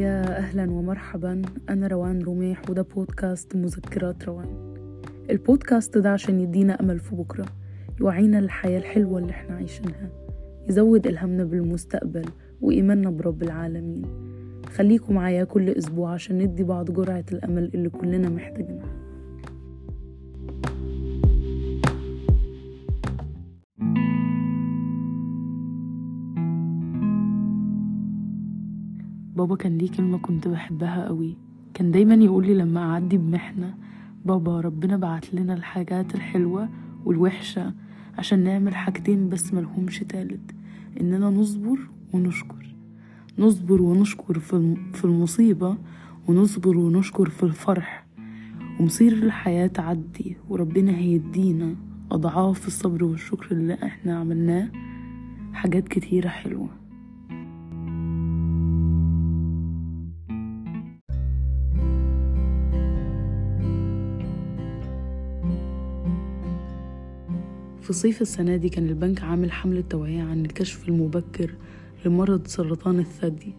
يا أهلا ومرحبا. أنا روان رميح وده بودكاست مذكرات روان. البودكاست ده عشان يدينا أمل في بكرة يوعينا للحياة الحلوة اللي إحنا عايشينها يزود إلهامنا بالمستقبل وإيماننا برب العالمين. خليكم معايا كل أسبوع عشان ندي بعض جرعة الأمل اللي كلنا محتاجينها. بابا كان ليه كلمة كنت بحبها قوي. كان دايما يقولي لما أعدي بمحنة بابا ربنا بعت لنا الحاجات الحلوة والوحشة عشان نعمل حاجتين بس ملهمش تالت إننا نصبر ونشكر. نصبر ونشكر في المصيبة ونصبر ونشكر في الفرح. ومصير الحياة تعدي وربنا هيدينا أضعاف الصبر والشكر اللي إحنا عملناه. حاجات كتيرة حلوة. في صيف السنة دي كان البنك عامل حملة توعية عن الكشف المبكر لمرض سرطان الثدي.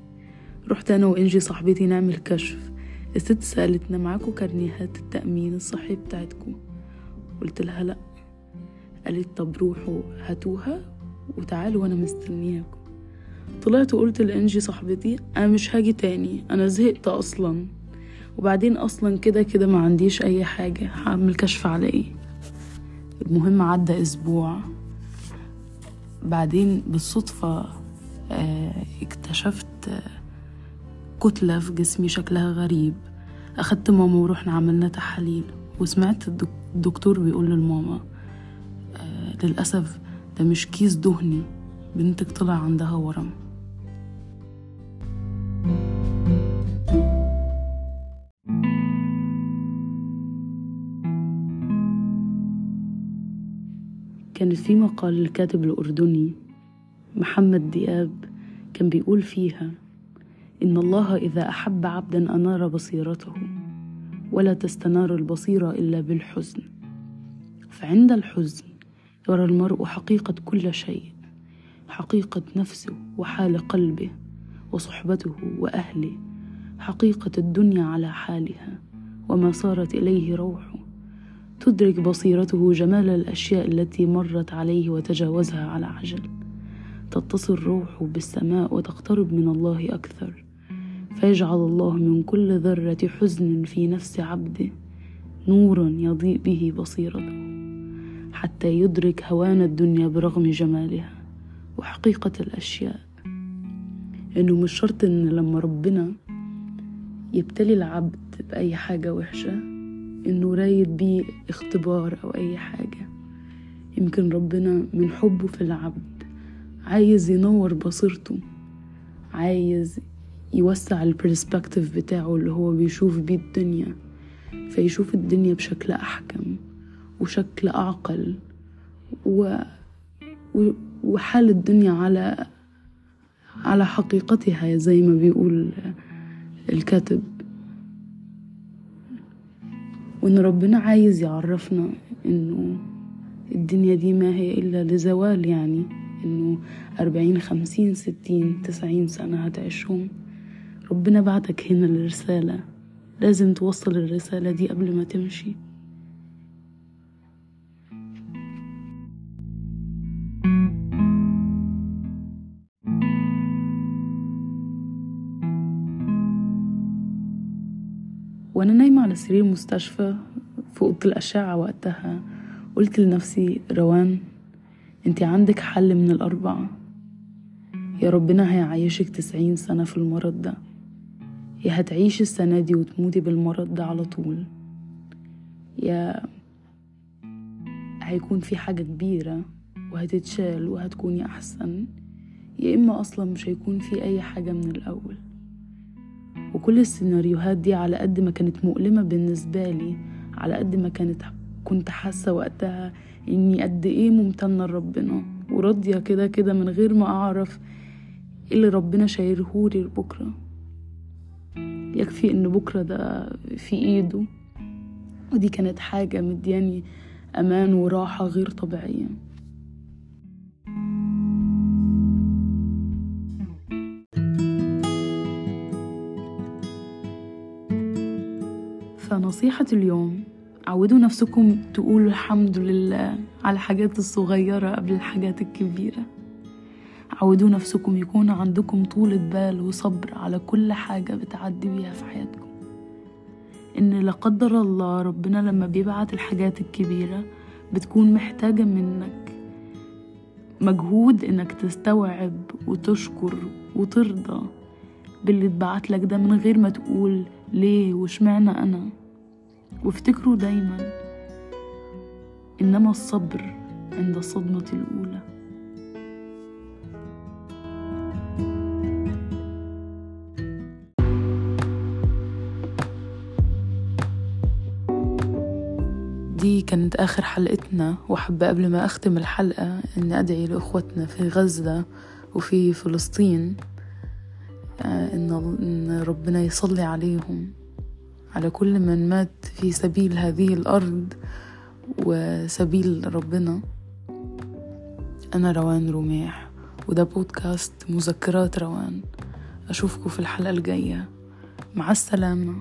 رحت أنا وإنجي صاحبتي نعمل كشف. الست سألتنا معاكم كارنيهات التأمين الصحي بتاعتكم؟ قلت لها لأ. قالت طب روحوا هاتوها وتعالوا وأنا مستنياكم. طلعت وقلت لإنجي صاحبتي أنا مش هاجي تاني أنا زهقت أصلا. وبعدين أصلا كده كده ما عنديش أي حاجة هعمل كشف على إيه؟ المهم عدى أسبوع. بعدين بالصدفة اكتشفت كتلة في جسمي شكلها غريب. أخدت ماما ورحنا عملنا تحاليل. وسمعت الدكتور بيقول للماما للأسف ده مش كيس دهني. بنتك طلع عندها ورم. كانت في مقال للكاتب الأردني محمد دياب كان بيقول فيها إن الله إذا أحب عبدا أنار بصيرته ولا تستنار البصيرة إلا بالحزن. فعند الحزن يرى المرء حقيقة كل شيء حقيقة نفسه وحال قلبه وصحبته وأهله حقيقة الدنيا على حالها وما صارت إليه روحه تدرك بصيرته جمال الأشياء التي مرت عليه وتجاوزها على عجل. تتصل روحه بالسماء وتقترب من الله أكثر. فيجعل الله من كل ذرة حزن في نفس عبده نورا يضيء به بصيرته. حتى يدرك هوان الدنيا برغم جمالها وحقيقة الأشياء. إنه مش شرط إن لما ربنا يبتلي العبد بأي حاجة وحشة إنه رايد بيه اختبار أو أي حاجة. يمكن ربنا من حبه في العبد عايز ينور بصيرته عايز يوسع البرسبكتيف بتاعه اللي هو بيشوف بيه الدنيا فيشوف الدنيا بشكل أحكم وشكل أعقل و... و... وحال الدنيا على على حقيقتها زي ما بيقول الكاتب. وإن ربنا عايز يعرفنا إنه الدنيا دي ما هي إلا لزوال يعني إنه أربعين خمسين ستين تسعين سنة هتعيشهم. ربنا بعتك هنا لرسالة لازم توصل الرسالة دي قبل ما تمشي. وأنا نايمة على سرير مستشفى في أوضة الأشعة وقتها قلت لنفسي روان أنت عندك حل من الأربعة. يا ربنا هيعيشك تسعين سنة في المرض ده. يا هتعيشي السنة دي وتموتي بالمرض ده على طول. يا هيكون في حاجة كبيرة وهتتشال وهتكوني أحسن. يا إما أصلا مش هيكون في أي حاجة من الأول. وكل السيناريوهات دي على قد ما كانت مؤلمة بالنسبة لي على قد ما كانت كنت حاسة وقتها إني قد إيه ممتنة لربنا وراضية كده كده من غير ما أعرف إيه اللي ربنا شايرهولي لبكرة. يكفي إن بكرة ده في إيده. ودي كانت حاجة مدياني أمان وراحة غير طبيعية. فنصيحة اليوم. عودوا نفسكم تقولوا الحمد لله على الحاجات الصغيرة قبل الحاجات الكبيرة. عودوا نفسكم يكون عندكم طولة بال وصبر على كل حاجة بتعدي بيها في حياتكم. إن لا قدر الله ربنا لما بيبعت الحاجات الكبيرة بتكون محتاجة منك. مجهود إنك تستوعب وتشكر وترضى باللي اتبعت لك ده من غير ما تقول ليه وشمعنى أنا؟ وافتكروا دايما إنما الصبر عند الصدمة الأولى. دي كانت آخر حلقتنا وحابة قبل ما أختم الحلقة إني أدعي لأخوتنا في غزة وفي فلسطين إن ربنا يصلي عليهم. على كل من مات في سبيل هذه الأرض وسبيل ربنا. أنا روان رميح وده بودكاست مذكرات روان. أشوفكم في الحلقة الجاية. مع السلامة.